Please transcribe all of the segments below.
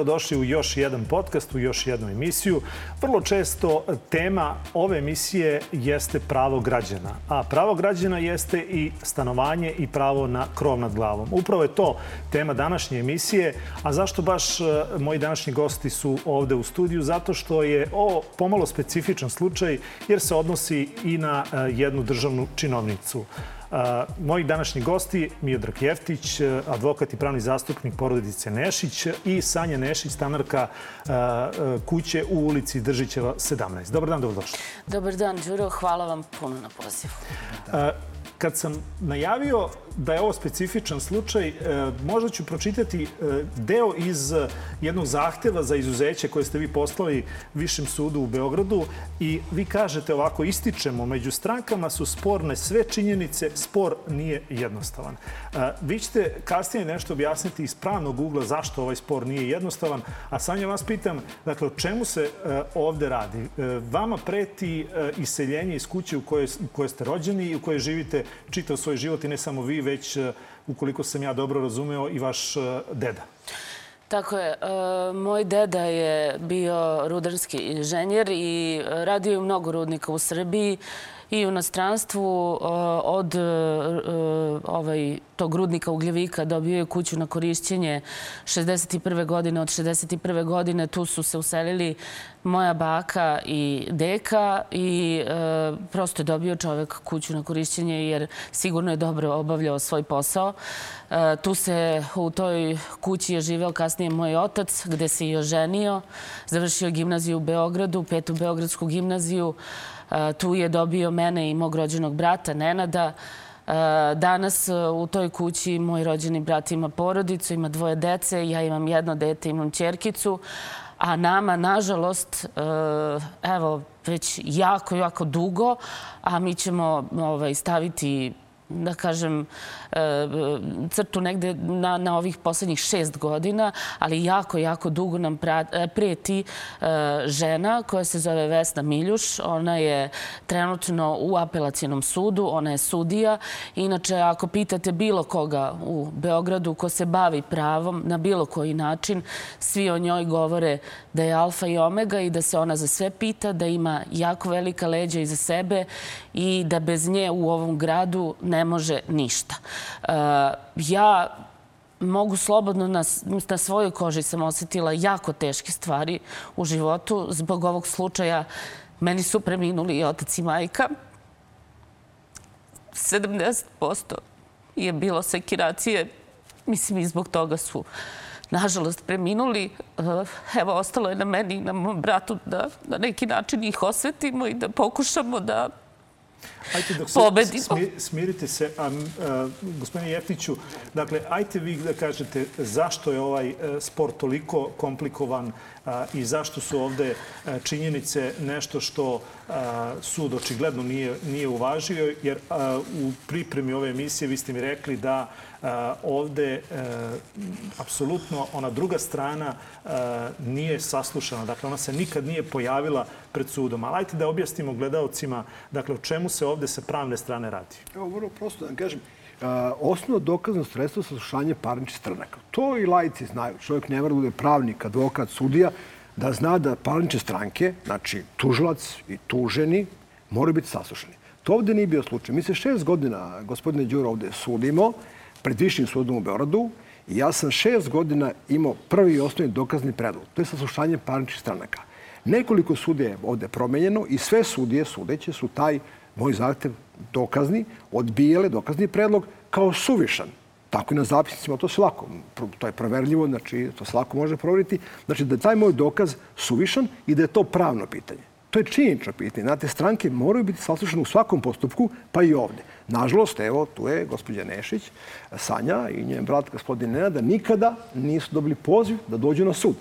Dobrodošli u još jedan podcast, u još jednu emisiju. Vrlo često tema ove emisije jeste pravo građana, a pravo građana jeste i stanovanje i pravo na krov nad glavom. Upravo je to tema današnje emisije, a zašto baš e, moji današnji gosti su ovde u studiju? Zato što je ovo pomalo specifičan slučaj jer se odnosi i na e, jednu državnu činovnicu. Moji današnji gosti, Miodrag Jeftić, advokat i pravni zastupnik porodice Nešić i Sanja Nešić, stanarka kuće u ulici Držićeva 17. Dobar dan, dobrodošli. Dobar dan, Đuro. Hvala vam puno na pozivu. Kad sam najavio da je ovo specifičan slučaj, e, možda ću pročitati e, deo iz jednog zahteva za izuzeće koje ste vi poslali Višem sudu u Beogradu i vi kažete ovako, ističemo, među strankama su sporne sve činjenice, spor nije jednostavan. E, vi ćete kasnije nešto objasniti iz pravnog ugla zašto ovaj spor nije jednostavan, a Sanja vas pitam, dakle, o čemu se ovde radi? Vama preti iseljenje iz kuće u kojoj, u kojoj ste rođeni i u kojoj živite čitav svoj život i ne samo vi, već, e, ukoliko sam ja dobro razumeo, i vaš e, deda. Tako je. E, moj deda je bio rudarski inženjer i radio je mnogo rudnika u Srbiji i u inostranstvu od ovaj, tog rudnika ugljevika dobio je kuću na korišćenje 61. godine. Od 61. godine tu su se uselili moja baka i deka i e, prosto je dobio čovek kuću na korišćenje jer sigurno je dobro obavljao svoj posao. E, tu se u toj kući je živeo kasnije moj otac gde se i oženio. Završio gimnaziju u Beogradu, petu Beogradsku gimnaziju. E, tu je dobio mene i mog rođenog brata Nenada. E, danas e, u toj kući moj rođeni brat ima porodicu, ima dvoje dece, ja imam jedno dete, imam čerkicu, a nama, nažalost, evo, već jako, jako dugo, a mi ćemo ovaj, staviti da kažem, e, crtu negde na, na ovih poslednjih šest godina, ali jako, jako dugo nam e, preti e, žena koja se zove Vesna Miljuš. Ona je trenutno u apelacijenom sudu, ona je sudija. Inače, ako pitate bilo koga u Beogradu ko se bavi pravom na bilo koji način, svi o njoj govore da je alfa i omega i da se ona za sve pita, da ima jako velika leđa iza sebe i da bez nje u ovom gradu ne može ništa. E, ja mogu slobodno, na, na svojoj koži sam osetila jako teške stvari u životu. Zbog ovog slučaja meni su preminuli i otac i majka. 70% je bilo sekiracije. Mislim, i zbog toga su nažalost, preminuli. Eh, evo, ostalo je na meni i na mom bratu da na neki način ih osvetimo i da pokušamo da Ajte dok se smirite se, a, a, gospodine Jeftiću, dakle, ajte vi da kažete zašto je ovaj e, sport toliko komplikovan i zašto su ovde činjenice nešto što sud očigledno nije, nije uvažio, jer u pripremi ove emisije vi ste mi rekli da ovde e, apsolutno ona druga strana nije saslušana. Dakle, ona se nikad nije pojavila pred sudom. Ali ajte da objasnimo gledalcima dakle, o čemu se ovde sa pravne strane radi. Evo, vrlo prosto da kažem. Osnovno dokazno sredstvo saslušanje parničnih stranaka. To i lajci znaju. Čovjek ne mora da bude pravnik, advokat, sudija, da zna da parnične stranke, znači tužilac i tuženi, moraju biti saslušani. To ovde nije bio slučaj. Mi se šest godina, gospodine Đuro, ovde sudimo pred Višim sudom u Beoradu i ja sam šest godina imao prvi i osnovni dokazni predlog. To je saslušanje parničnih stranaka. Nekoliko sudija je ovde promenjeno i sve sudije sudeće su taj moj zahtev dokazni, odbijele dokazni predlog kao suvišan. Tako i na zapisnicima, to se lako, to je proverljivo, znači to se lako može proveriti. Znači da je taj moj dokaz suvišan i da je to pravno pitanje. To je činjenično pitanje. Znate, stranke moraju biti saslušane u svakom postupku, pa i ovde. Nažalost, evo, tu je gospođa Nešić, Sanja i njen brat gospodin Nenad, da nikada nisu dobili poziv da dođu na sud.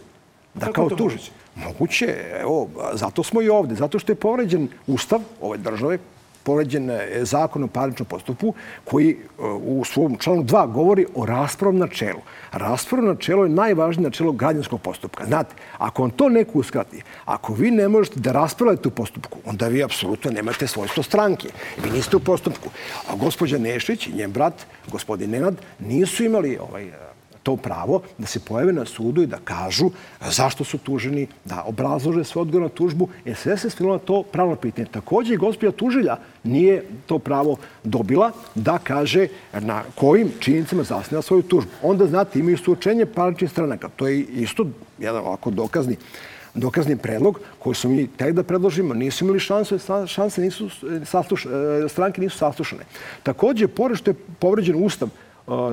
Da kao tužić. Moguće, evo, zato smo i ovde. Zato što je povređen ustav ove države, povređen zakon o parničnom postupu koji e, u svom članu 2 govori o raspravnom načelu. Raspravno načelo je najvažnije načelo građanskog postupka. Znate, ako vam to neko uskrati, ako vi ne možete da raspravljate u postupku, onda vi apsolutno nemate svojstvo stranke. Vi niste u postupku. A gospođa Nešić i njen brat, gospodin Nenad, nisu imali ovaj to pravo da se pojave na sudu i da kažu zašto su tuženi, da obrazlože svoj odgovor na tužbu, jer sve se svilo na to pravno pitanje. Takođe i gospođa tužilja nije to pravo dobila da kaže na kojim činjenicama zasniva svoju tužbu. Onda, znate, imaju suočenje parničnih stranaka. To je isto jedan ovako dokazni dokazni predlog koji smo mi tek da predložimo, nisu imali šanse, šanse nisu, sasluš, stranke nisu saslušane. Takođe, pored što je povređen ustav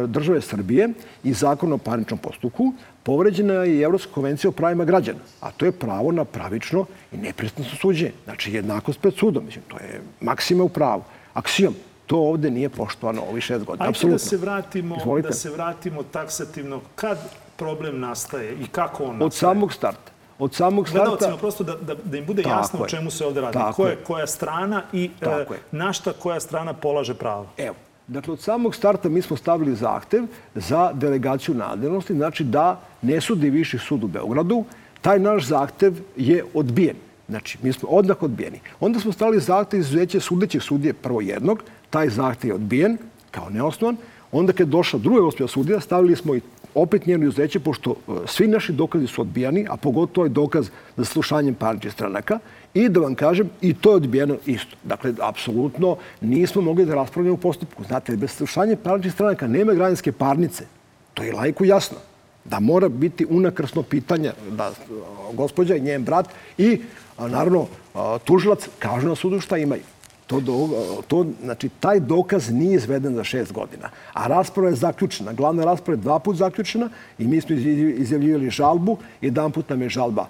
države Srbije i zakon o parničnom postupku, povređena je i Evropska konvencija o pravima građana, a to je pravo na pravično i nepristantno suđenje. Znači, jednakost pred sudom. Mislim, to je maksima u pravu. Aksijom. To ovde nije poštovano ovih šest godina. Ajde Apsolutno. da se vratimo, Izvolite. da se vratimo taksativno. Kad problem nastaje i kako on Od nastaje? samog starta. Od samog starta... Gledalcima prosto da, da, da im bude Tako jasno o je. čemu se ovde radi. Tako Ko je, koja strana i e, na šta koja strana polaže pravo. Evo, dakle, od samog starta mi smo stavili zahtev za delegaciju nadležnosti, znači da ne sudi viši sud u Beogradu. Taj naš zahtev je odbijen. Znači, mi smo odmah odbijeni. Onda smo stavili zahtev izuzeće sudećeg sudije prvo jednog. Taj zahtev je odbijen kao neosnovan. Onda kad je došla druga gospođa sudija, stavili smo i opet njeno izuzeće, pošto e, svi naši dokazi su odbijani, a pogotovo je dokaz za slušanjem parničnih stranaka. I da vam kažem, i to je odbijeno isto. Dakle, apsolutno nismo mogli da raspravljamo u postupku. Znate, bez slušanja parničnih stranaka nema građanske parnice. To je lajku jasno. Da mora biti unakrsno pitanje da gospođa i njen brat i, naravno, tužilac kažu na sudu šta imaju. To, do, to, znači, taj dokaz nije izveden za šest godina. A rasprava je zaključena. Glavna rasprava je dva put zaključena i mi smo iz- izjavljivali žalbu. Jedan put nam je žalba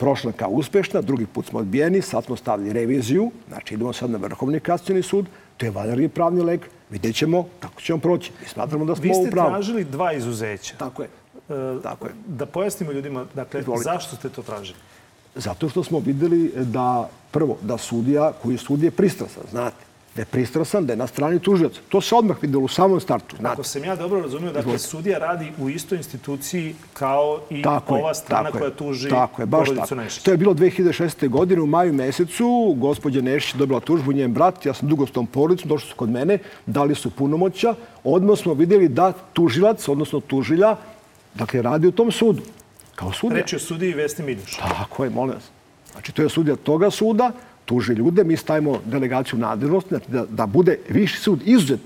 prošla kao uspešna, drugi put smo odbijeni, sad smo stavili reviziju, znači idemo sad na Vrhovni kasacioni sud, to je valjari pravni lek, vidjet ćemo kako ćemo proći. Mi smatramo da Vi smo u ste pravu. tražili dva izuzeća. Tako je. E, Tako je. Da pojasnimo ljudima, dakle, Izvolite. zašto ste to tražili? Zato što smo videli da, prvo, da sudija koji sudi je pristrasan, znate. Da je pristrasan, da je na strani tužioca. To se odmah videlo u samom startu, znate. Ako sam ja dobro razumio, dakle, sudija radi u istoj instituciji kao i Tako je, ova strana tako je. koja tuži tako je, baš porodicu. Nešić. To je bilo 2006. godine u maju mesecu. Gospođa Nešić je dobila tužbu, njen brat, ja sam dugo s tom porodicom, došli su kod mene, dali su punomoća. Odmah smo vidjeli da tužilac, odnosno tužilja, dakle, radi u tom sudu. Kao sudija. Reč je sudiji Vesni Miljuš. Tako je, molim vas. Znači, to je sudija toga suda, tuži ljude, mi stavimo delegaciju nadležnosti, znači da, da bude viši sud izuzet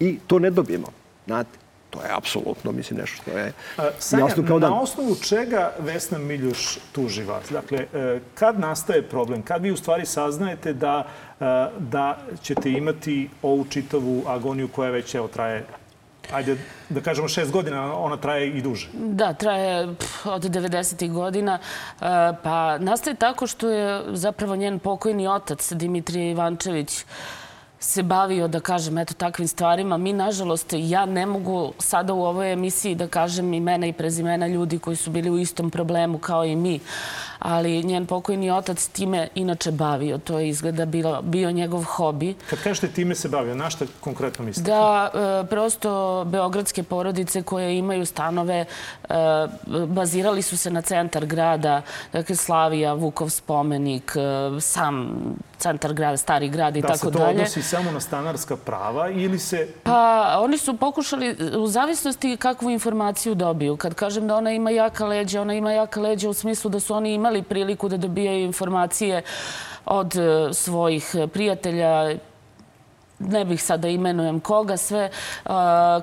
i to ne dobijemo. Znate, to je apsolutno, mislim, nešto što je A, Sanja, jasno kao dan. na osnovu čega Vesna Miljuš tuži vas? Dakle, e, kad nastaje problem? Kad vi u stvari saznajete da, e, da ćete imati ovu čitavu agoniju koja već evo traje ajde da kažemo šest godina, ona traje i duže. Da, traje od 90. godina. E, Pa nastaje tako što je zapravo njen pokojni otac Dimitrije Ivančević se bavio, da kažem, eto, takvim stvarima. Mi, nažalost, ja ne mogu sada u ovoj emisiji da kažem imena i prezimena ljudi koji su bili u istom problemu kao i mi, ali njen pokojni otac time inače bavio. To je izgleda bilo, bio njegov hobi. Kad kažete time se bavio, na šta konkretno mislite? Da, e, prosto beogradske porodice koje imaju stanove e, bazirali su se na centar grada, dakle Slavija, Vukov spomenik, e, sam centar grada, stari grad i Da tako se to dalje. odnosi samo na stanarska prava ili se... Pa oni su pokušali, u zavisnosti kakvu informaciju dobiju. Kad kažem da ona ima jaka leđa, ona ima jaka leđa u smislu da su oni imali priliku da dobijaju informacije od e, svojih prijatelja, ne bih sada imenujem koga sve,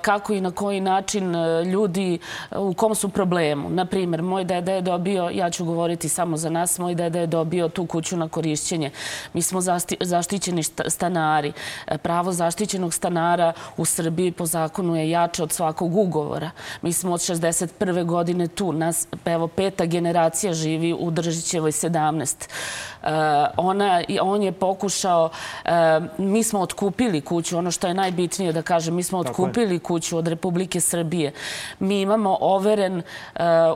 kako i na koji način e, ljudi e, u kom su problemu. Naprimer, moj deda je dobio, ja ću govoriti samo za nas, moj deda je dobio tu kuću na korišćenje. Mi smo zaštićeni stanari. E, Pravo zaštićenog stanara u Srbiji po zakonu je jače od svakog ugovora. Mi smo od 61. godine tu. Nas, evo, peta generacija živi u Držićevoj 17. E, ona, on je pokušao, mi smo otkupili kuću, ono što je najbitnije da kažem, mi smo otkupili kuću od Republike Srbije. Mi imamo overen e,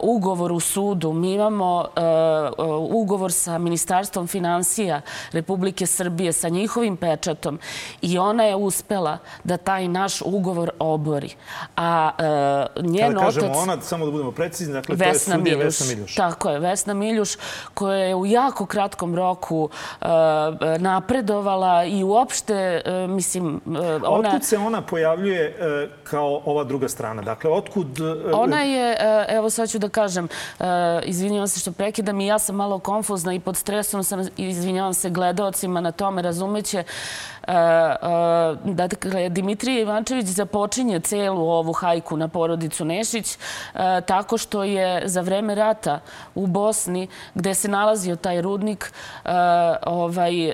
ugovor u sudu, mi imamo e, e, ugovor sa Ministarstvom financija Republike Srbije, sa njihovim pečatom i ona je uspela da taj naš ugovor obori. A e, njen Kada kažemo otac... ona, samo da budemo precizni, dakle, to je Vesna sudija Miljuš. Vesna Miljuš. Tako je, Vesna Miljuš koja je u jako kratkom roku napredovala i uopšte, e, mislim, mislim, ona... Otkud se ona pojavljuje kao ova druga strana? Dakle, otkud... Ona je, evo sad ću da kažem, izvinjavam se što prekidam i ja sam malo konfuzna i pod stresom sam, izvinjavam se gledalcima na tome, razumeće dakle, Dimitrije Ivančević započinje celu ovu hajku na porodicu Nešić tako što je za vreme rata u Bosni, gde se nalazio taj rudnik, ovaj,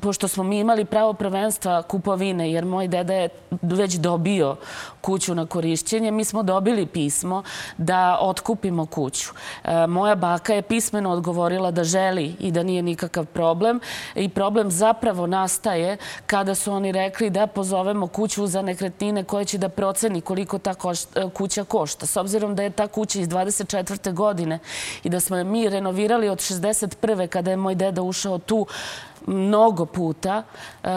pošto smo mi imali pravo prvenstva kupovine, jer moj deda je već dobio kuću na korišćenje, mi smo dobili pismo da otkupimo kuću. E, moja baka je pismeno odgovorila da želi i da nije nikakav problem. I problem zapravo nastaje kada su oni rekli da pozovemo kuću za nekretnine koje će da proceni koliko ta e, kuća košta. S obzirom da je ta kuća iz 24. godine i da smo mi renovirali od 61. kada je moj deda ušao tu, mnogo puta e,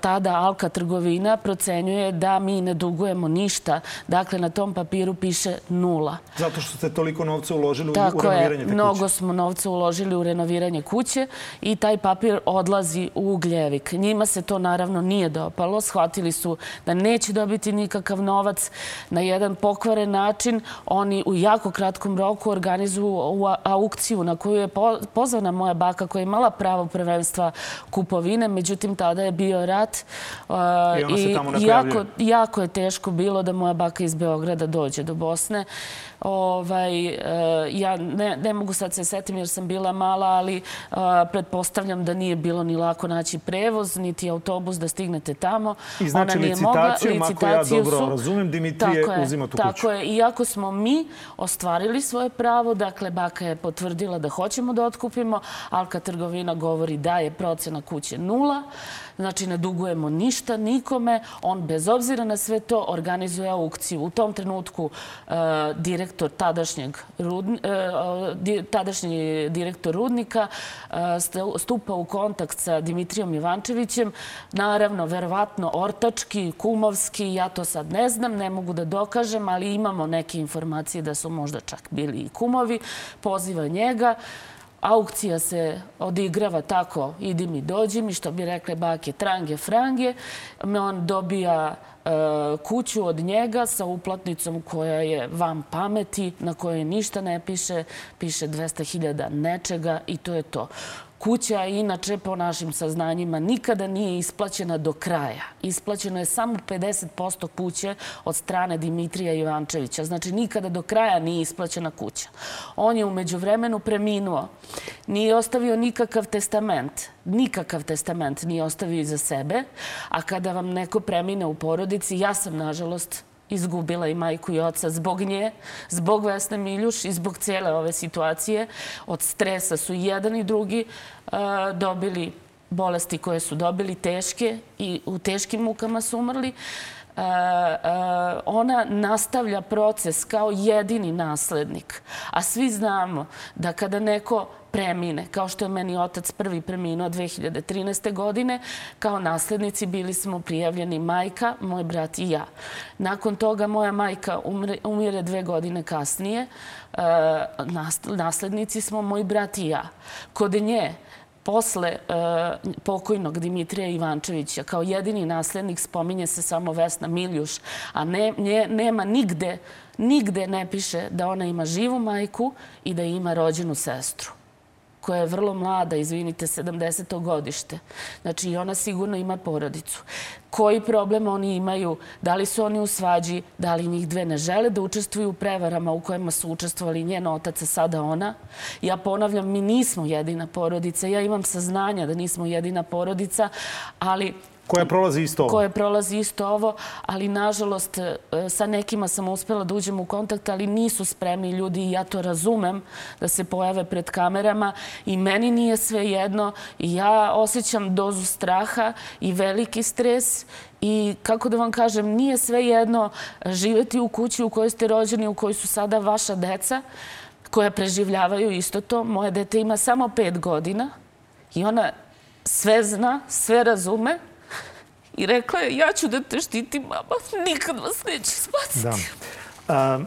tada Alka trgovina procenjuje da mi ne dugujemo ništa. Dakle, na tom papiru piše nula. Zato što ste toliko novca uložili Tako u renoviranje te kuće. mnogo smo novca uložili u renoviranje kuće i taj papir odlazi u ugljevik. Njima se to naravno nije dopalo. Shvatili su da neće dobiti nikakav novac na jedan pokvaren način. Oni u jako kratkom roku organizuju aukciju na koju je pozvana moja baka koja je imala pravo prvenstva kupovine. Međutim, tada je bio rat i, i jako, jako je teško bilo da moja baka iz Beograda dođe do Bosne. Ovaj, e, ja ne, ne mogu sad se setim jer sam bila mala, ali a, e, pretpostavljam da nije bilo ni lako naći prevoz, niti autobus da stignete tamo. I znači Ona nije licitacijom, mogla, ako ja dobro su, razumem, Dimitrije je, uzima tu tako kuću. Tako je. Iako smo mi ostvarili svoje pravo, dakle, baka je potvrdila da hoćemo da otkupimo, Alka trgovina govori da je procena kuće nula. Znači, ne dugujemo ništa nikome. On, bez obzira na sve to, organizuje aukciju. U tom trenutku uh, direktor tadašnjeg rudni, uh, tadašnji direktor Rudnika uh, stupa u kontakt sa Dimitrijom Ivančevićem. Naravno, verovatno ortački, kumovski, ja to sad ne znam, ne mogu da dokažem, ali imamo neke informacije da su možda čak bili i kumovi. Poziva njega. Aukcija se odigrava tako, idi mi, dođi mi, što bi rekle bake, trange, frange. On dobija e, kuću od njega sa uplatnicom koja je vam pameti, na kojoj ništa ne piše, piše 200.000 nečega i to je to. Kuća, inače, po našim saznanjima, nikada nije isplaćena do kraja. Isplaćeno je samo 50% kuće od strane Dimitrija Ivančevića. Znači, nikada do kraja nije isplaćena kuća. On je umeđu vremenu preminuo. Nije ostavio nikakav testament. Nikakav testament nije ostavio iza sebe. A kada vam neko premine u porodici, ja sam, nažalost, izgubila i majku i oca zbog nje, zbog Vesne Miljuš i zbog cijele ove situacije. Od stresa su jedan i drugi uh, dobili bolesti koje su dobili teške i u teškim mukama su umrli. Uh, uh, ona nastavlja proces kao jedini naslednik. A svi znamo da kada neko premine, kao što je meni otac prvi preminuo 2013. godine. Kao naslednici bili smo prijavljeni majka, moj brat i ja. Nakon toga moja majka umire dve godine kasnije. E, naslednici smo moj brat i ja. Kod nje posle e, pokojnog Dimitrija Ivančevića kao jedini naslednik spominje se samo Vesna Miljuš, a ne, nje, nema nigde, nigde ne piše da ona ima živu majku i da ima rođenu sestru koja je vrlo mlada, izvinite, 70. godište. Znači, i ona sigurno ima porodicu. Koji problem oni imaju? Da li su oni u svađi? Da li njih dve ne žele da učestvuju u prevarama u kojima su učestvovali njen otac, a sada ona? Ja ponavljam, mi nismo jedina porodica. Ja imam saznanja da nismo jedina porodica, ali Koja prolazi isto ovo? Koja prolazi isto ovo, ali nažalost e, sa nekima sam uspela da uđem u kontakt, ali nisu spremni ljudi i ja to razumem da se pojave pred kamerama i meni nije sve jedno i ja osjećam dozu straha i veliki stres i kako da vam kažem, nije sve jedno živeti u kući u kojoj ste rođeni, u kojoj su sada vaša deca, koja preživljavaju isto to. Moje dete ima samo pet godina i ona sve zna, sve razume, I rekla je, ja ću da te štitim, mama, nikad vas neće spasiti. Da. A,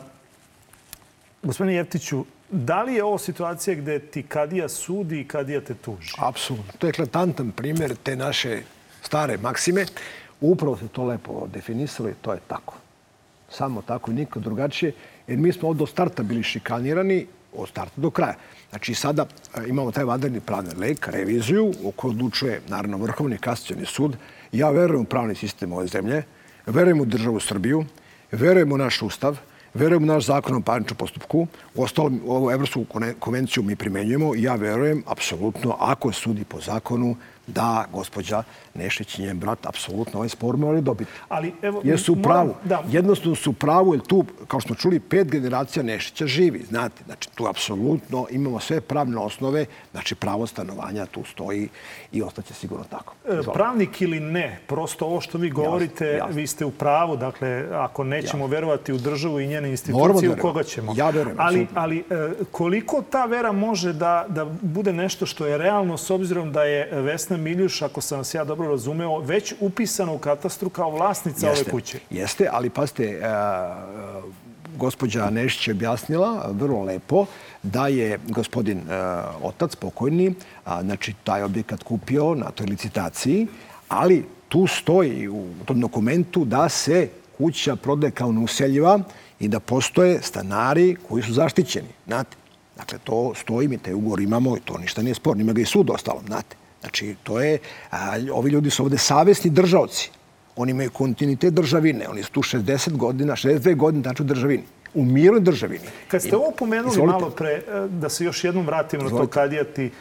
gospodine Jeftiću, da li je ovo situacija gde ti kadija sudi i kadija te tuži? Apsolutno. To je eklatantan primjer te naše stare maksime. Upravo se to lepo definisalo i to je tako. Samo tako i niko drugačije. Jer mi smo od starta bili šikanirani od starta do kraja. Znači, sada e, imamo taj vanredni pravni lek, reviziju, u kojoj odlučuje, naravno, Vrhovni kasacioni sud. Ja verujem u pravni sistem ove zemlje, verujem u državu Srbiju, verujem u naš ustav, verujem u naš zakon o parničnom postupku. U ostalom, ovu Evropsku konvenciju mi primenjujemo i ja verujem, apsolutno, ako sudi po zakonu, da gospođa Nešić i njen brat apsolutno ovaj spor morali dobiti. Ali, evo, jer su u pravu. Da. Jednostavno su u pravu, jer tu, kao što smo čuli, pet generacija Nešića živi, znate. Znači, tu apsolutno imamo sve pravne osnove, znači pravo stanovanja tu stoji i ostaće sigurno tako. E, Izvolite. Pravnik ili ne, prosto ovo što vi govorite, jasne, jasne. vi ste u pravu. Dakle, ako nećemo jasne. verovati u državu i njene institucije, da u koga ćemo? Ja verujem. Ali, ali e, koliko ta vera može da, da bude nešto što je realno s obzirom da je Vesna Miljuš, ako sam vas ja dobro razumeo, već upisana u katastru kao vlasnica jeste, ove kuće. Jeste, ali pazite, uh, gospođa Nešić je objasnila vrlo lepo da je gospodin uh, otac pokojni, a, znači taj objekat kupio na toj licitaciji, ali tu stoji u tom dokumentu da se kuća prodaje kao neuseljiva i da postoje stanari koji su zaštićeni. Znate, dakle, to stoji, mi taj ugovor imamo i to ništa nije sporno. Ima ga i sud ostalo, znate. Znači, to je, a, ovi ljudi su ovde savjesni državci. Oni imaju kontinuitet državine. Oni su tu 60 godina, 62 godine, znači u državini. U mirnoj državini. Kad ste ovo pomenuli Izvolite. malo pre, e, da se još jednom vratimo Izvolite. na to kadija ti,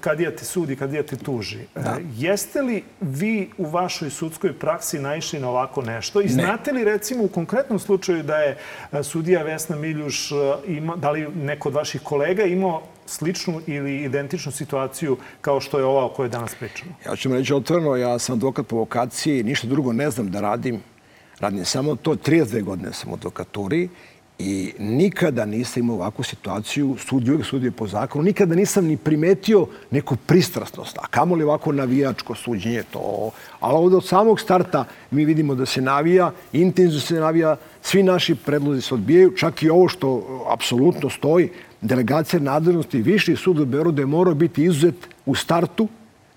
kadija ti sudi, kadija ti tuži. E, da. Jeste li vi u vašoj sudskoj praksi naišli na ovako nešto? I znate li recimo u konkretnom slučaju da je e, sudija Vesna Miljuš, ima, da li neko od vaših kolega imao sličnu ili identičnu situaciju kao što je ova o kojoj danas pričamo? Ja ću reći otvoreno, ja sam advokat po vokaciji, ništa drugo ne znam da radim. Radim samo to, 32 godine sam u advokaturi i nikada nisam imao ovakvu situaciju, sud uvijek sudio po zakonu, nikada nisam ni primetio neku pristrasnost, a kamo li ovako navijačko suđenje to. Ali ovde od samog starta mi vidimo da se navija, intenzivno se navija, svi naši predlozi se odbijaju, čak i ovo što apsolutno stoji, delegacija nadležnosti Viši sud u Beorodu je morao biti izuzet u startu,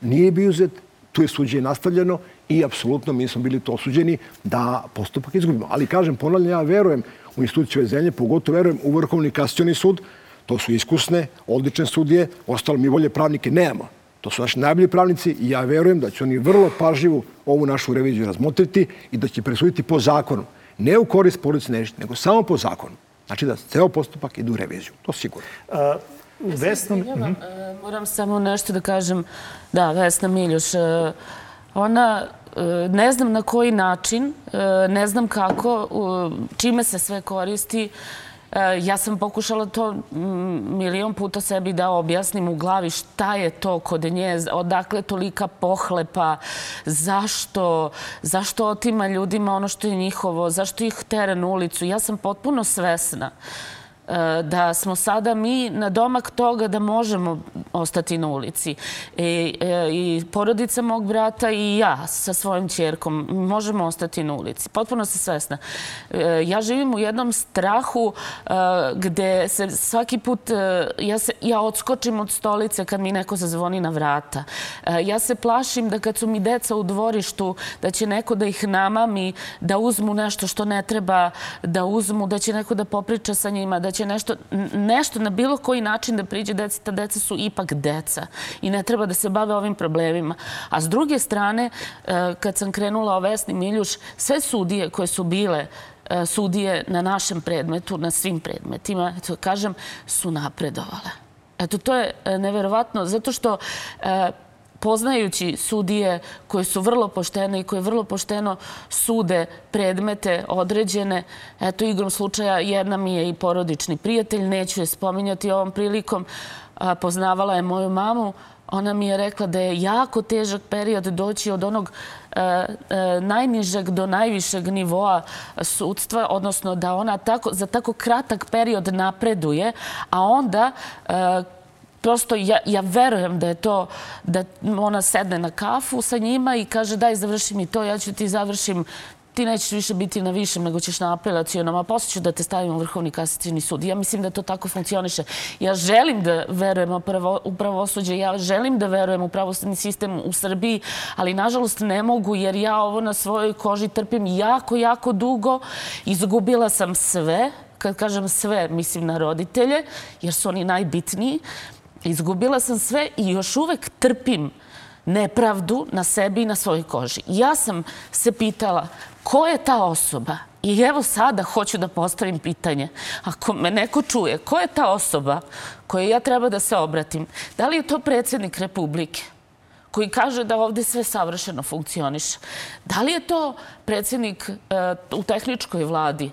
nije bio izuzet, tu je suđenje nastavljeno i apsolutno mi smo bili to osuđeni da postupak izgubimo. Ali kažem, ponavljam, ja verujem u instituciju zemlje, pogotovo verujem u Vrhovni kasacioni sud, to su iskusne, odlične sudije, ostalo mi bolje pravnike nemamo. To su naši najbolji pravnici i ja verujem da će oni vrlo pažljivo ovu našu reviziju razmotriti i da će presuditi po zakonu. Ne u korist porodice nešte, nego samo po zakonu. Znači da ceo postupak ide u reviziju. To sigurno. Uh, Vesna... Mm -hmm. Moram samo nešto da kažem. Da, Vesna Miljuš, ona ne znam na koji način, ne znam kako, čime se sve koristi. E, ja sam pokušala to milion puta sebi da objasnim u glavi šta je to kod nje, odakle tolika pohlepa, zašto, zašto otima ljudima ono što je njihovo, zašto ih tere na ulicu. Ja sam potpuno svesna da smo sada mi na domak toga da možemo ostati na ulici. I, e, i porodica mog brata i ja sa svojim čerkom možemo ostati na ulici. Potpuno se svesna. E, ja živim u jednom strahu gde se svaki put ja, se, ja odskočim od stolice kad mi neko zazvoni na vrata. Ja se plašim da kad su mi deca u dvorištu da će neko da ih namami, da uzmu nešto što ne treba da uzmu, da će neko da popriča sa njima, da će će nešto, nešto na bilo koji način da priđe deci, ta deca su ipak deca i ne treba da se bave ovim problemima. A s druge strane, e, kad sam krenula o Vesni Miljuš, sve sudije koje su bile e, sudije na našem predmetu, na svim predmetima, eto, kažem, su napredovale. Eto, to je e, neverovatno, zato što poznajući sudije koje su vrlo poštene i koje vrlo pošteno sude predmete određene. Eto, igrom slučaja, jedna mi je i porodični prijatelj, neću je spominjati ovom prilikom. Poznavala je moju mamu. Ona mi je rekla da je jako težak period doći od onog e, e, najnižeg do najvišeg nivoa sudstva, odnosno da ona tako, za tako kratak period napreduje, a onda e, prosto ja, ja verujem da je to, da ona sedne na kafu sa njima i kaže daj završi mi to, ja ću ti završim ti nećeš više biti na višem, nego ćeš na apelacijonom, a posle ću da te stavim u Vrhovni kasacijni sud. Ja mislim da to tako funkcioniše. Ja želim da verujem u pravosuđe, ja želim da verujem u pravosudni sistem u Srbiji, ali nažalost ne mogu jer ja ovo na svojoj koži trpim jako, jako dugo. Izgubila sam sve, kad kažem sve, mislim na roditelje, jer su oni najbitniji. Izgubila sam sve i još uvek trpim nepravdu na sebi i na svojoj koži. Ja sam se pitala ko je ta osoba? I evo sada hoću da postavim pitanje. Ako me neko čuje, ko je ta osoba kojoj ja treba da se obratim? Da li je to predsjednik Republike? koji kaže da ovde sve savršeno funkcioniše. Da li je to predsjednik uh, u tehničkoj vladi?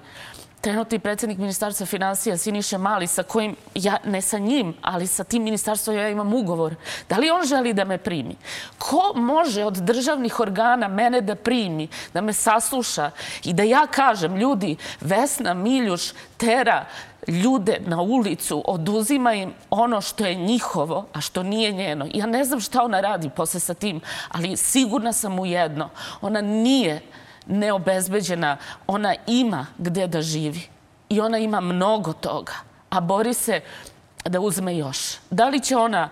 Trenutni predsjednik ministarstva financija Siniša Mali, sa kojim, ja, ne sa njim, ali sa tim ministarstvom ja imam ugovor. Da li on želi da me primi? Ko može od državnih organa mene da primi, da me sasluša i da ja kažem, ljudi, Vesna Miljuš tera ljude na ulicu, oduzima im ono što je njihovo, a što nije njeno. Ja ne znam šta ona radi posle sa tim, ali sigurna sam u jedno. Ona nije neobezbeđena, ona ima gde da živi. I ona ima mnogo toga, a bori se da uzme još. Da li će ona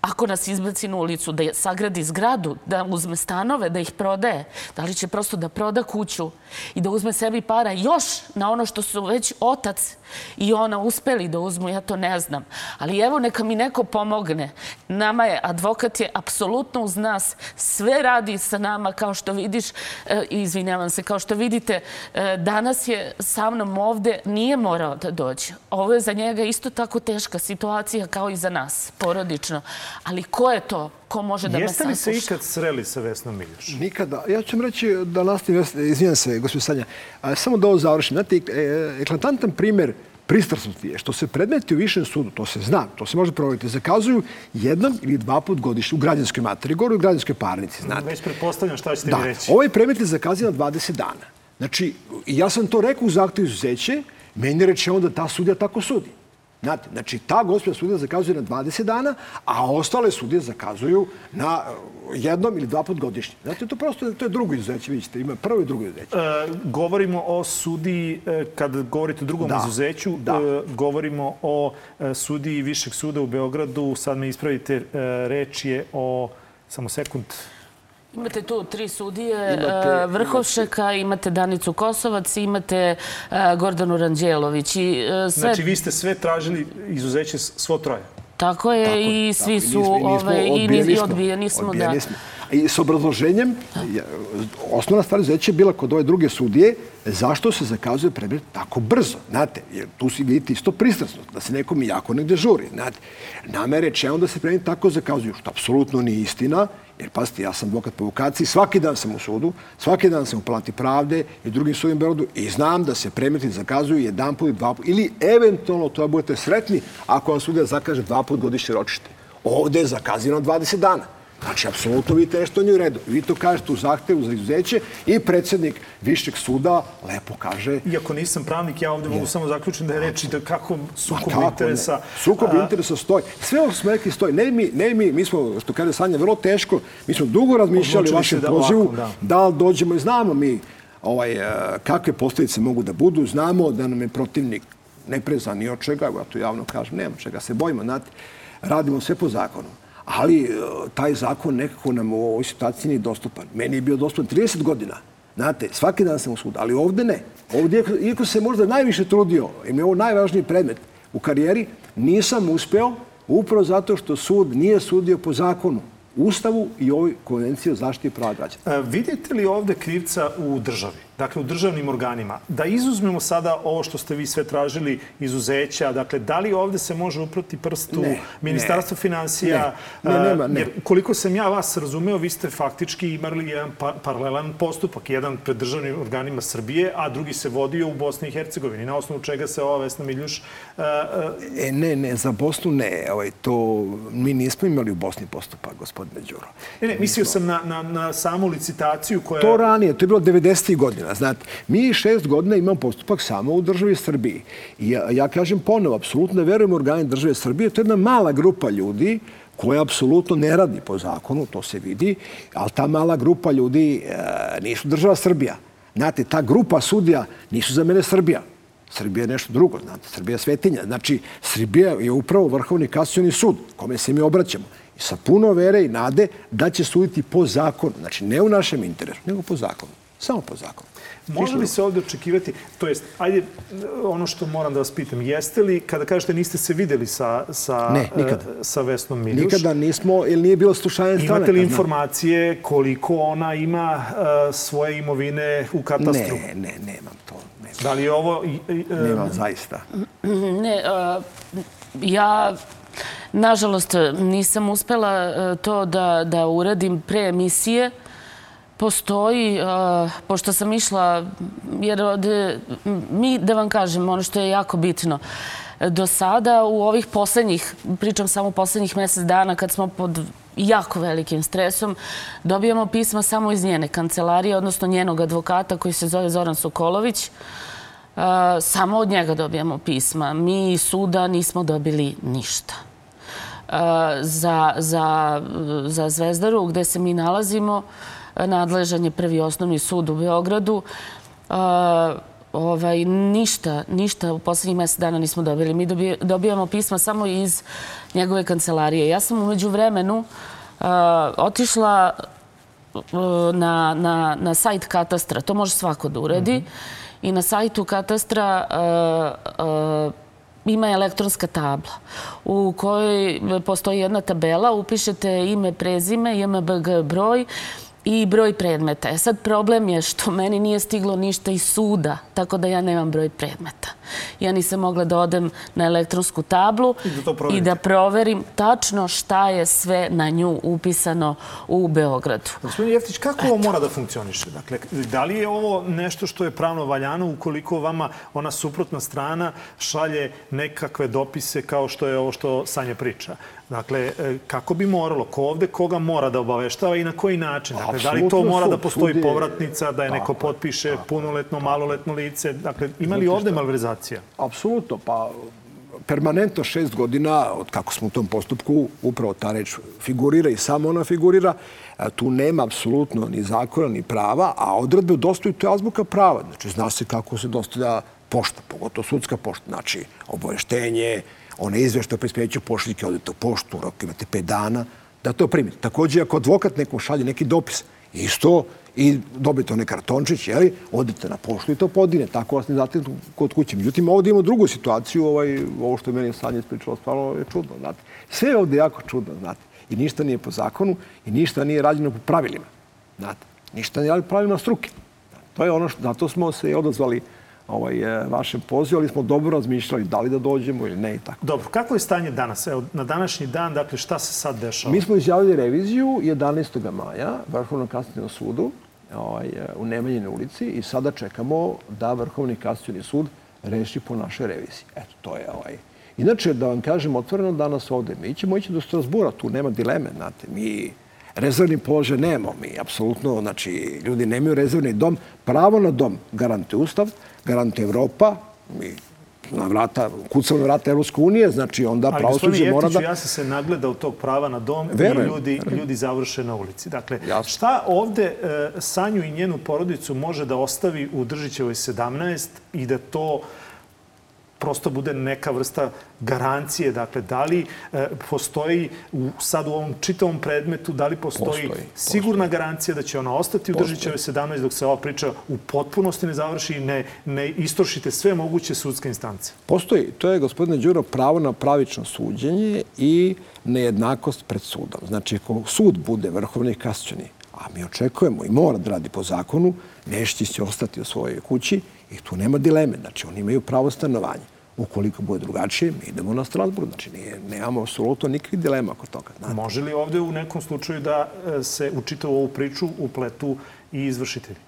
ako nas izbaci na ulicu, da sagradi zgradu, da uzme stanove, da ih prodaje, da li će prosto da proda kuću i da uzme sebi para još na ono što su već otac i ona uspeli da uzmu, ja to ne znam. Ali evo neka mi neko pomogne. Nama je, advokat je apsolutno uz nas, sve radi sa nama kao što vidiš, e, izvinjavam se, kao što vidite, e, danas je sa mnom ovde, nije morao da dođe. Ovo je za njega isto tako teška situacija kao i za nas, porodično. Ali ko je to? Ko može da Jeste me sasluša? Jeste li se ikad sreli sa Vesnom Miljuš? Nikada. Ja ću vam reći da nastavim, izvijem se, gospodin Sanja, samo da ovo završim. Znate, e, eklatantan primer pristrasnosti je što se predmeti u višem sudu, to se zna, to se može provoditi, zakazuju jednom ili dva put godišnje u građanskoj materiji, gore u građanskoj parnici, znate. Već pretpostavljam šta ćete da. mi reći. Ovaj predmet je zakazan na 20 dana. Znači, ja sam to rekao u zahtevu izuzeće, meni je rečeno da ta sudija tako sudi. Znate, znači, ta gospodina sudija zakazuje na 20 dana, a ostale sudije zakazuju na uh, jednom ili dva put godišnje. Znate, to prosto to je drugo izuzeće, vidite, ima prvo i drugo izuzeće. E, govorimo o sudiji, e, kad govorite o drugom da, izuzeću, da. E, govorimo o e, sudiji Višeg suda u Beogradu, sad me ispravite, e, reč je o, samo sekund, Imate tu tri sudije, imate, e, Vrhovšeka, imate Danicu Kosovac, imate e, Gordanu Ranđelović. I e, sve... Znači, vi ste sve tražili izuzeće svo troje? Tako je, tako, i svi su ovaj, i odbijeni smo. Odbijeni da. smo. I s obrazloženjem, osnovna stvar izuzeća je bila kod ove druge sudije, zašto se zakazuje predmet tako brzo, znate, jer tu si vidite isto pristrasno, da se nekom jako negde žuri, znate. Nama je rečeno da se predmet tako zakazuju, što apsolutno nije istina, jer pazite, ja sam advokat po vokaciji, svaki dan sam u sudu, svaki dan sam u Palati pravde i drugim sudima Beorodu i znam da se predmeti zakazuju jedan put, dva put, ili eventualno to budete sretni ako vam sudija zakaže dva put godišnje ročište. Ovde je zakazano 20 dana. Znači, apsolutno vidite nešto nije u redu. Vi to kažete u zahtevu za izuzeće i predsjednik Višeg suda lepo kaže... Iako nisam pravnik, ja ovde mogu samo zaključiti da je reči da kako sukob interesa... Ne. Sukob a... interesa stoji. Sve ovo smo rekli stoji. Ne mi, ne mi, mi smo, što kaže Sanja, vrlo teško, mi smo dugo razmišljali o vašem da pozivu, da. da dođemo i znamo mi ovaj, e, kakve posljedice mogu da budu. Znamo da nam je protivnik ne prezan ni od čega, ja to javno kažem, nema čega se bojimo, znate, radimo sve po zakonu ali e, taj zakon nekako nam u ovoj situaciji nije dostupan. Meni je bio dostupan 30 godina. Znate, svaki dan sam u sudu, ali ovde ne. Ovde, iako se možda najviše trudio, i je ovo najvažniji predmet u karijeri, nisam uspeo upravo zato što sud nije sudio po zakonu, Ustavu i ovoj konvenciji o zaštiti prava građana. E, vidite li ovde krivca u državi? Dakle u državnim organima. Da izuzmemo sada ovo što ste vi sve tražili izuzeća, dakle da li ovde se može uproti prstu ne, Ministarstvo ne, financija? Ne, ne, nema, ne. Jer koliko sam ja vas razumeo, vi ste faktički imali jedan pa, paralelan postupak, jedan pred državnim organima Srbije, a drugi se vodio u Bosni i Hercegovini, na osnovu čega se ova Vesna Miljuš... Uh, uh... E, ne, ne, za Bosnu ne. Ovaj, to mi nismo imali u Bosni postupak, gospodine Đuro. Ne, ne, mislio sam na, na, na samu licitaciju koja... To ranije, to je bilo 90. godina godina. Znate, mi šest godina imamo postupak samo u državi Srbiji. I ja, ja kažem ponovo, apsolutno verujem u organi države Srbije. To je jedna mala grupa ljudi koja apsolutno ne radi po zakonu, to se vidi, ali ta mala grupa ljudi e, nisu država Srbija. Znate, ta grupa sudija nisu za mene Srbija. Srbija je nešto drugo, znate, Srbija je svetinja. Znači, Srbija je upravo Vrhovni kasioni sud, kome se mi obraćamo. I sa puno vere i nade da će suditi po zakonu. Znači, ne u našem interesu, nego po zakonu. Samo po zakonu. Može li se ovde očekivati, to jest, ajde, ono što moram da vas pitam, jeste li, kada kažete niste se videli sa, sa, ne, nikada. E, sa Vesnom Miljuš? Nikada nismo, ili nije bilo slušanje stranaka. Imate li informacije koliko ona ima uh, svoje imovine u katastru? Ne, ne, nemam to. Nemam. Da li je ovo... Uh, nemam, zaista. Ne, uh, ja Nažalost, nisam uspela to da, da uradim pre emisije. Postoji, uh, pošto sam išla, jer od, mi, da vam kažem, ono što je jako bitno, do sada u ovih poslednjih, pričam samo poslednjih mesec dana kad smo pod jako velikim stresom, dobijamo pisma samo iz njene kancelarije, odnosno njenog advokata koji se zove Zoran Sokolović. Uh, samo od njega dobijamo pisma. Mi iz suda nismo dobili ništa. Uh, za, za, za Zvezdaru, gde se mi nalazimo, nadležan je prvi osnovni sud u Beogradu. ovaj, ništa, ništa u poslednjih mesec dana nismo dobili. Mi dobijamo pisma samo iz njegove kancelarije. Ja sam umeđu vremenu otišla na, na, na sajt katastra. To može svako da uredi. Mm -hmm. I na sajtu katastra ima elektronska tabla u kojoj postoji jedna tabela, upišete ime, prezime, JMBG broj i broj predmeta. E sad problem je što meni nije stiglo ništa iz suda, tako da ja nemam broj predmeta. Ja nisam mogla da odem na elektronsku tablu i da, i da proverim tačno šta je sve na nju upisano u Beogradu. Gospodin Jeftić, kako ovo mora da funkcioniše? Dakle, da li je ovo nešto što je pravno valjano ukoliko vama ona suprotna strana šalje nekakve dopise kao što je ovo što Sanja priča? Dakle, e, kako bi moralo? Ko ovde koga mora da obaveštava i na koji način? Dakle, da li to mora da postoji povratnica, da je neko potpiše punoletno, maloletno lice? Dakle, ima li ovde malverzacija? Apsolutno. Pa, permanentno šest godina, od kako smo u tom postupku, upravo ta reč figurira i samo ona figurira, e, tu nema apsolutno ni zakona, ni prava, a odredbe o dostavi to je azbuka prava. Znači, zna se kako se dostavlja pošta, pogotovo sudska pošta. Znači, obaveštenje, one izvešte o prispeću pošiljke, odete u poštu, rok imate pet dana, da to primite. Takođe, ako advokat nekom šalje neki dopis, isto, i dobijete onaj kartončić, jeli, odete na poštu i to podine. Tako vas ne znate kod kuće. Međutim, ovdje imamo drugu situaciju, ovaj, ovo što je meni Sanja ispričalo, stvarno je čudno, znate. Sve je ovdje jako čudno, znate. I ništa nije po zakonu i ništa nije rađeno po pravilima, znate. Ništa nije rađeno po pravilima struke. To je ono što, zato smo se odazvali ovaj, e, vašem pozivu, ali smo dobro razmišljali da li da dođemo ili ne i tako. Dobro, kako je stanje danas? Evo, na današnji dan, dakle, šta se sad dešava? Mi smo izjavili reviziju 11. maja Vrhovnom kasacijnom sudu ovaj, u Nemanjine ulici i sada čekamo da Vrhovni kasacijni sud reši po našoj reviziji. Eto, to je ovaj... Inače, da vam kažem otvoreno danas ovde, mi ćemo ići do Strasbura, tu nema dileme, znate, mi rezervni položaj nemamo, mi apsolutno, znači, ljudi nemaju rezervni dom, pravo na dom garantuje Ustav, garantuje Evropa, mi na vrata, kucamo na vrata Evropske unije, znači onda pravosuđe mora da... ja sam se nagledao tog prava na dom verujem, i ljudi, ljudi završe na ulici. Dakle, Jasno. šta ovde e, Sanju i njenu porodicu može da ostavi u Držićevoj 17 i da to prosto bude neka vrsta garancije. Dakle, da li e, postoji u, sad u ovom čitavom predmetu, da li postoji, postoji sigurna postoji. garancija da će ona ostati u Držićeve 17 dok se ova priča u potpunosti ne završi i ne, ne istrošite sve moguće sudske instance? Postoji. To je, gospodine Đuro, pravo na pravično suđenje i nejednakost pred sudom. Znači, ako sud bude vrhovni kasćani, a mi očekujemo i mora da radi po zakonu, Nešići će ostati u svojoj kući i tu nema dileme. Znači, oni imaju pravo stanovanja. Ukoliko bude drugačije, mi idemo na Strasburg. Znači, nije, nemamo apsolutno nikakvih dilema oko toga. Znate. Može li ovde u nekom slučaju da e, se učita u ovu priču upletu i izvršitelji?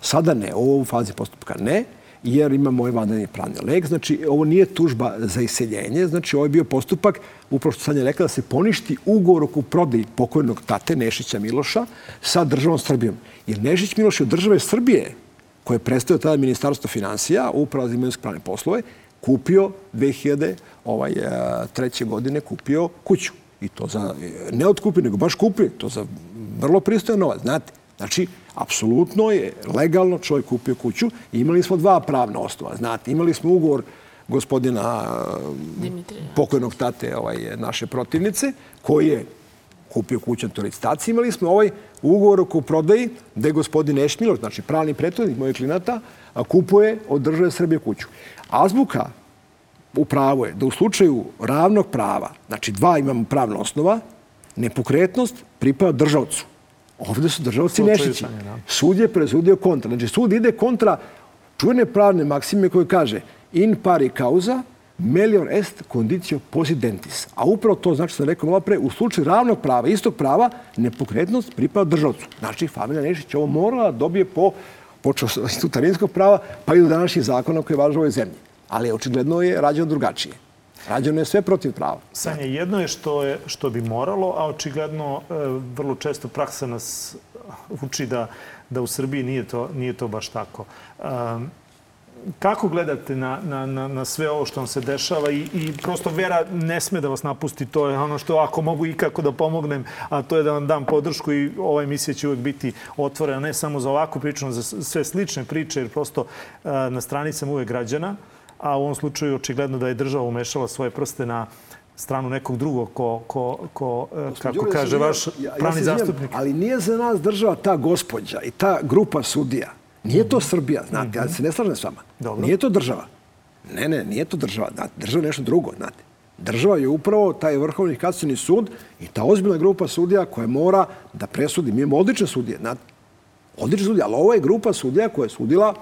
Sada ne, ovo u fazi postupka ne, jer ima moj vanredni pravni lek. Znači, ovo nije tužba za iseljenje, znači ovo je bio postupak, upravo što sam je rekla, da se poništi ugovor oko prodaji pokojnog tate Nešića Miloša sa državom Srbijom. Jer Nešić Miloš je od države Srbije, koje je predstavio tada Ministarstvo financija, upravo za imenske pravne poslove, kupio 2003. Ovaj, e, godine kupio kuću. I to za, ne otkupio, nego baš kupio. To za vrlo pristojan novac, znate. Znači, apsolutno je legalno čovjek kupio kuću i imali smo dva pravna osnova. Znate, imali smo ugovor gospodina Dimitrija. pokojnog tate ovaj, naše protivnice, koji je kupio kuću na toj licitaciji. Imali smo ovaj ugovor oko prodaji gde gospodin Ešmilo, znači pravni prethodnik mojeg klinata, kupuje od države Srbije kuću. Azbuka u pravu je da u slučaju ravnog prava, znači dva imamo pravna osnova, nepokretnost pripada državcu. Ovde su državci Nešići. Da. Sud je presudio kontra. Znači, sud ide kontra čuvene pravne maksime koje kaže in pari causa melior est condicio posidentis. A upravo to znači, što sam rekao malo pre, u slučaju ravnog prava, istog prava, nepokretnost pripada državcu. Znači, familija Nešić ovo morala da dobije po počeo sa instituta rimskog prava, pa i do današnjih zakona koji važe u ovoj zemlji. Ali očigledno je rađeno drugačije. Rađeno je sve protiv prava. Sanja, jedno je što, je što bi moralo, a očigledno e, vrlo često praksa nas uči da, da u Srbiji nije to, nije to baš tako. Um, kako gledate na, na, na, na sve ovo što vam se dešava i, i prosto vera ne sme da vas napusti. To je ono što ako mogu i kako da pomognem, a to je da vam dam podršku i ova emisija će uvek biti otvorena ne samo za ovakvu priču, za sve slične priče, jer prosto uh, na strani sam uvek građana, a u ovom slučaju očigledno da je država umešala svoje prste na stranu nekog drugog ko, ko, ko uh, kako kaže vaš sam- ja- ja pravni zastupnik. Ali nije za nas država ta gospođa i ta grupa sudija. Nije to Srbija, znate, ja se ne slažem s vama. Dobro. Nije to država. Ne, ne, nije to država. Znate, država je nešto drugo, znate. Država je upravo taj Vrhovni kasacioni sud i ta ozbiljna grupa sudija koja mora da presudi. Mi imamo odlične sudije, znate. Odlične sudije, ali ovo je grupa sudija koja je sudila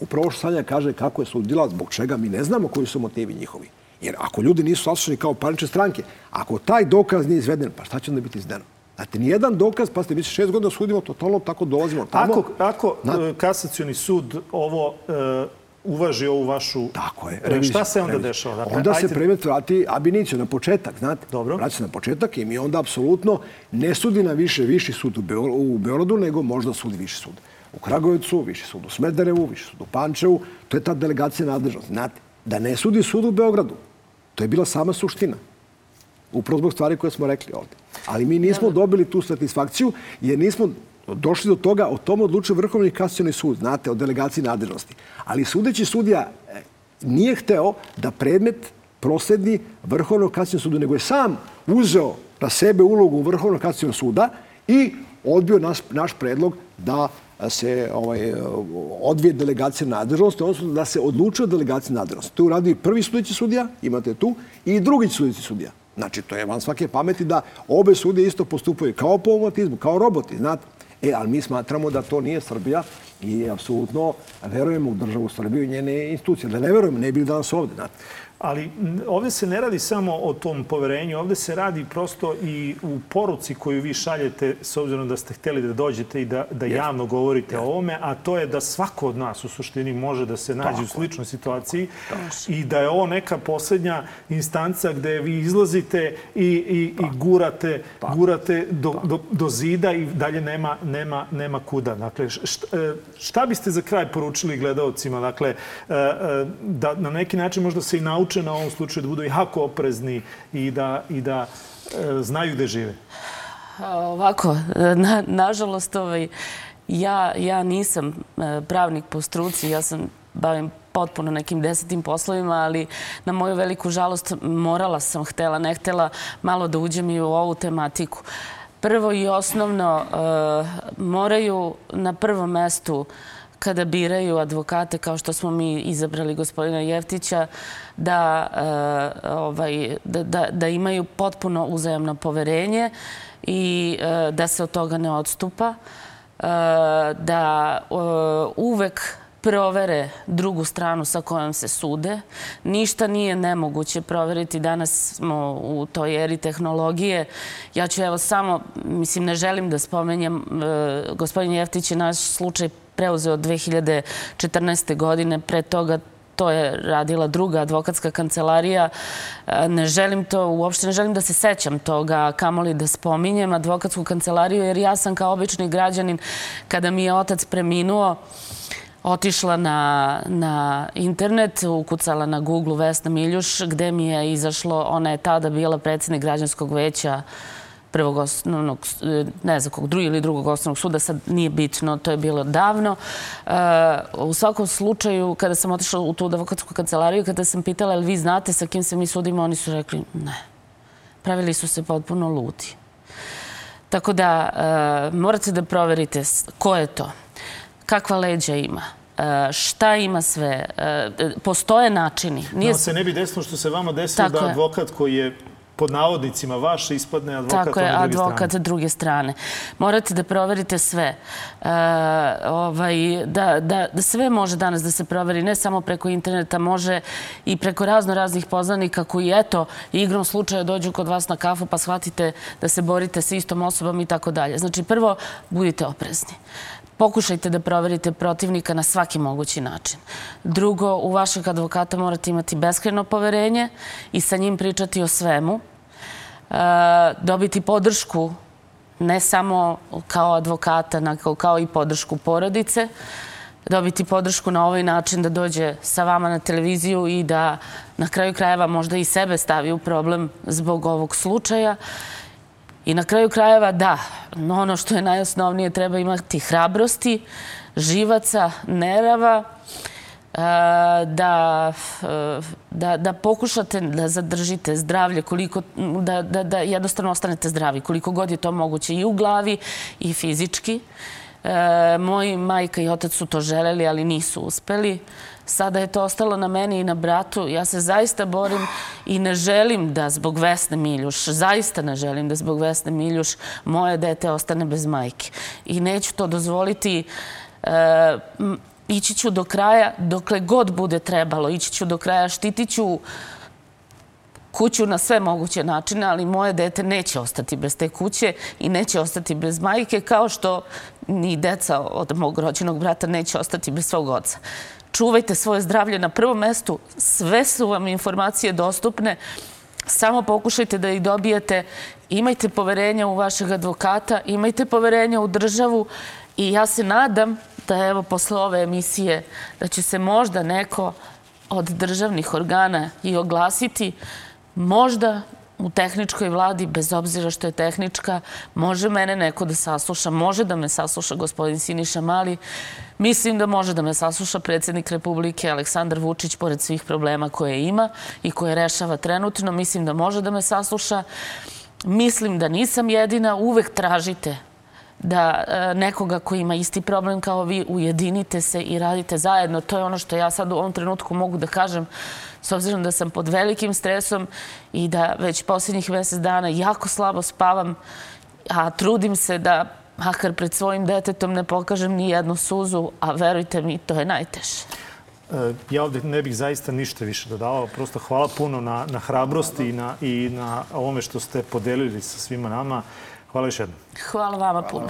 upravo što Sanja kaže kako je sudila, zbog čega mi ne znamo koji su motivi njihovi. Jer ako ljudi nisu saslušani kao parnične stranke, ako taj dokaz nije izveden, pa šta će onda biti izvedeno? Znate, nijedan dokaz, pa ste mi se šest godina sudimo, totalno tako dolazimo tamo. Ako, ako Znate. e, kasacioni sud ovo e, uvaži ovu vašu... Tako je. E, reviziju, Šta se onda reviziju. dešava? Dakle, onda se ajde- predmet vrati abiniciju, na početak, znate. Dobro. Vraća se na početak i mi onda apsolutno ne sudi na više viši sud u, Beor u Beorodu, nego možda sudi viši sud u Kragujevcu, viši sud u Smederevu, viši sud u Pančevu. To je ta delegacija nadležnosti. Znate, da ne sudi sud u Beogradu. To je bila sama suština. Upravo zbog stvari koje smo rekli ovde. Ali mi nismo dobili tu satisfakciju jer nismo došli do toga, o tom odlučuje Vrhovni kasacioni sud, znate, o delegaciji nadležnosti. Ali sudeći sudija e, nije hteo da predmet prosledi Vrhovnog kasacionog sudu, nego je sam uzeo na sebe ulogu Vrhovnog kasacionog suda i odbio naš, naš predlog da se ovaj, odvije delegacija nadležnosti, odnosno da se odlučuje o delegaciji nadležnosti. To uradi prvi sudeći sudija, imate tu, i drugi sudeći sudija. Znači, to je van svake pameti da obe sudije isto postupaju kao po automatizmu, kao roboti, znate. E, ali mi smatramo da to nije Srbija i apsolutno. Verujemo u državu Srbiju i njene institucije. Da ne verujemo, ne bili danas ovde, znate. Ali ovde se ne radi samo o tom poverenju, ovde se radi prosto i u poruci koju vi šaljete s obzirom da ste hteli da dođete i da, da javno govorite o ovome, a to je da svako od nas u suštini može da se nađe u sličnoj situaciji i da je ovo neka poslednja instanca gde vi izlazite i, i, i gurate, gurate do, do, do zida i dalje nema, nema, nema kuda. Dakle, šta, šta biste za kraj poručili gledaocima? Dakle, e, e, da na neki način možda se i nauče na ovom slučaju da budu jako oprezni i da, i da e, znaju gde žive. Ovako, na, nažalost, ovaj, ja, ja nisam pravnik po struci, ja sam bavim potpuno nekim desetim poslovima, ali na moju veliku žalost morala sam, htela, ne htela, malo da uđem i u ovu tematiku. Prvo i osnovno, e, moraju na prvom mestu kada biraju advokate, kao što smo mi izabrali gospodina Jeftića, da, e, ovaj, da, da, da imaju potpuno uzajamno poverenje i e, da se od toga ne odstupa, e, da uvek provere drugu stranu sa kojom se sude. Ništa nije nemoguće proveriti. Danas smo u toj eri tehnologije. Ja ću evo samo, mislim, ne želim da spomenjem, e, gospodin Jeftić je naš slučaj preuzeo 2014. godine. Pre toga to je radila druga advokatska kancelarija. E, Ne želim to, uopšte ne želim da se sećam toga, kamoli da spominjem advokatsku kancelariju, jer ja sam kao obični građanin, kada mi je otac preminuo, otišla na, na internet, ukucala na Google Vesna Miljuš, gde mi je izašlo, ona je tada bila predsednik građanskog veća prvog osnovnog, e, ne znam kog, drugog ili drugog osnovnog suda, sad nije bitno, to je bilo davno. E, u svakom slučaju, kada sam otišla u tu advokatsku kancelariju, kada sam pitala, ali vi znate sa kim se mi sudimo, oni su rekli ne. Pravili su se potpuno ludi. Tako da, e, morate da proverite ko je to, kakva leđa ima, šta ima sve. Postoje načini. Nije... No, se ne bi desilo što se vama desilo da advokat koji je pod navodnicima vaš ispadne advokat Tako je, advokat strane. druge strane. Morate da proverite sve. E, ovaj, da, da, da sve može danas da se proveri, ne samo preko interneta, može i preko razno raznih poznanika koji, eto, igrom slučaja dođu kod vas na kafu pa shvatite da se borite sa istom osobom i tako dalje. Znači, prvo, budite oprezni. Pokušajte da proverite protivnika na svaki mogući način. Drugo, u vašeg advokata morate imati beskreno poverenje i sa njim pričati o svemu. E, dobiti podršku ne samo kao advokata, nego kao i podršku porodice. Dobiti podršku na ovaj način da dođe sa vama na televiziju i da na kraju krajeva možda i sebe stavi u problem zbog ovog slučaja. I na kraju krajeva, da, ono što je najosnovnije, treba imati hrabrosti, živaca, nerava, e, da, e, da, da pokušate da zadržite zdravlje, koliko, da, da, da jednostavno ostanete zdravi, koliko god je to moguće i u glavi i fizički. E, moji majka i otac su to želeli, ali nisu uspeli. Sada je to ostalo na meni i na bratu. Ja se zaista borim i ne želim da zbog Vesne Miljuš, zaista ne želim da zbog Vesne Miljuš moje dete ostane bez majke. I neću to dozvoliti. E, ići ću do kraja, dokle god bude trebalo. Ići ću do kraja, štitit ću kuću na sve moguće načine, ali moje dete neće ostati bez te kuće i neće ostati bez majke, kao što ni deca od mog rođenog brata neće ostati bez svog oca čuvajte svoje zdravlje na prvom mestu. Sve su vam informacije dostupne. Samo pokušajte da ih dobijete. Imajte poverenja u vašeg advokata, imajte poverenja u državu i ja se nadam da evo posle ove emisije da će se možda neko od državnih organa i oglasiti možda u tehničkoj vladi, bez obzira što je tehnička, može mene neko da sasluša, može da me sasluša gospodin Siniša Mali, Mislim da može da me sasluša predsednik Republike Aleksandar Vučić pored svih problema koje ima i koje rešava trenutno. Mislim da može da me sasluša. Mislim da nisam jedina. Uvek tražite da e, nekoga koji ima isti problem kao vi ujedinite se i radite zajedno. To je ono što ja sad u ovom trenutku mogu da kažem s obzirom da sam pod velikim stresom i da već posljednjih mesec dana jako slabo spavam, a trudim se da makar pred svojim detetom ne pokažem ni jednu suzu, a verujte mi, to je najteže. E, ja ovde ne bih zaista ništa više dodavao. Prosto hvala puno na, na hrabrosti i na, i na ovome što ste podelili sa svima nama. Hvala još jednom. Hvala vama puno.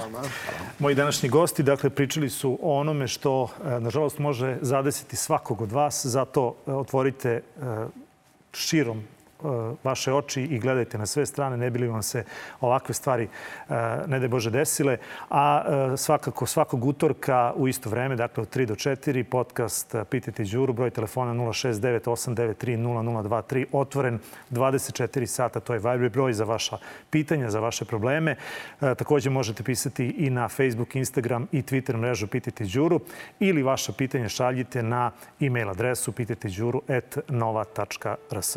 Moji današnji gosti, dakle, pričali su o onome što, e, nažalost, može zadesiti svakog od vas. Zato e, otvorite širom E, vaše oči i gledajte na sve strane, ne bili vam se ovakve stvari, e, ne da Bože, desile. A e, svakako svakog utorka u isto vreme, dakle od 3 do 4, podcast Pitajte Đuru, broj telefona 069-893-0023, otvoren 24 sata, to je Viber broj za vaša pitanja, za vaše probleme. Takođe možete pisati i na Facebook, Instagram i Twitter mrežu Pitajte Đuru ili vaša pitanja šaljite na e-mail adresu pitajteđuru.nova.rs.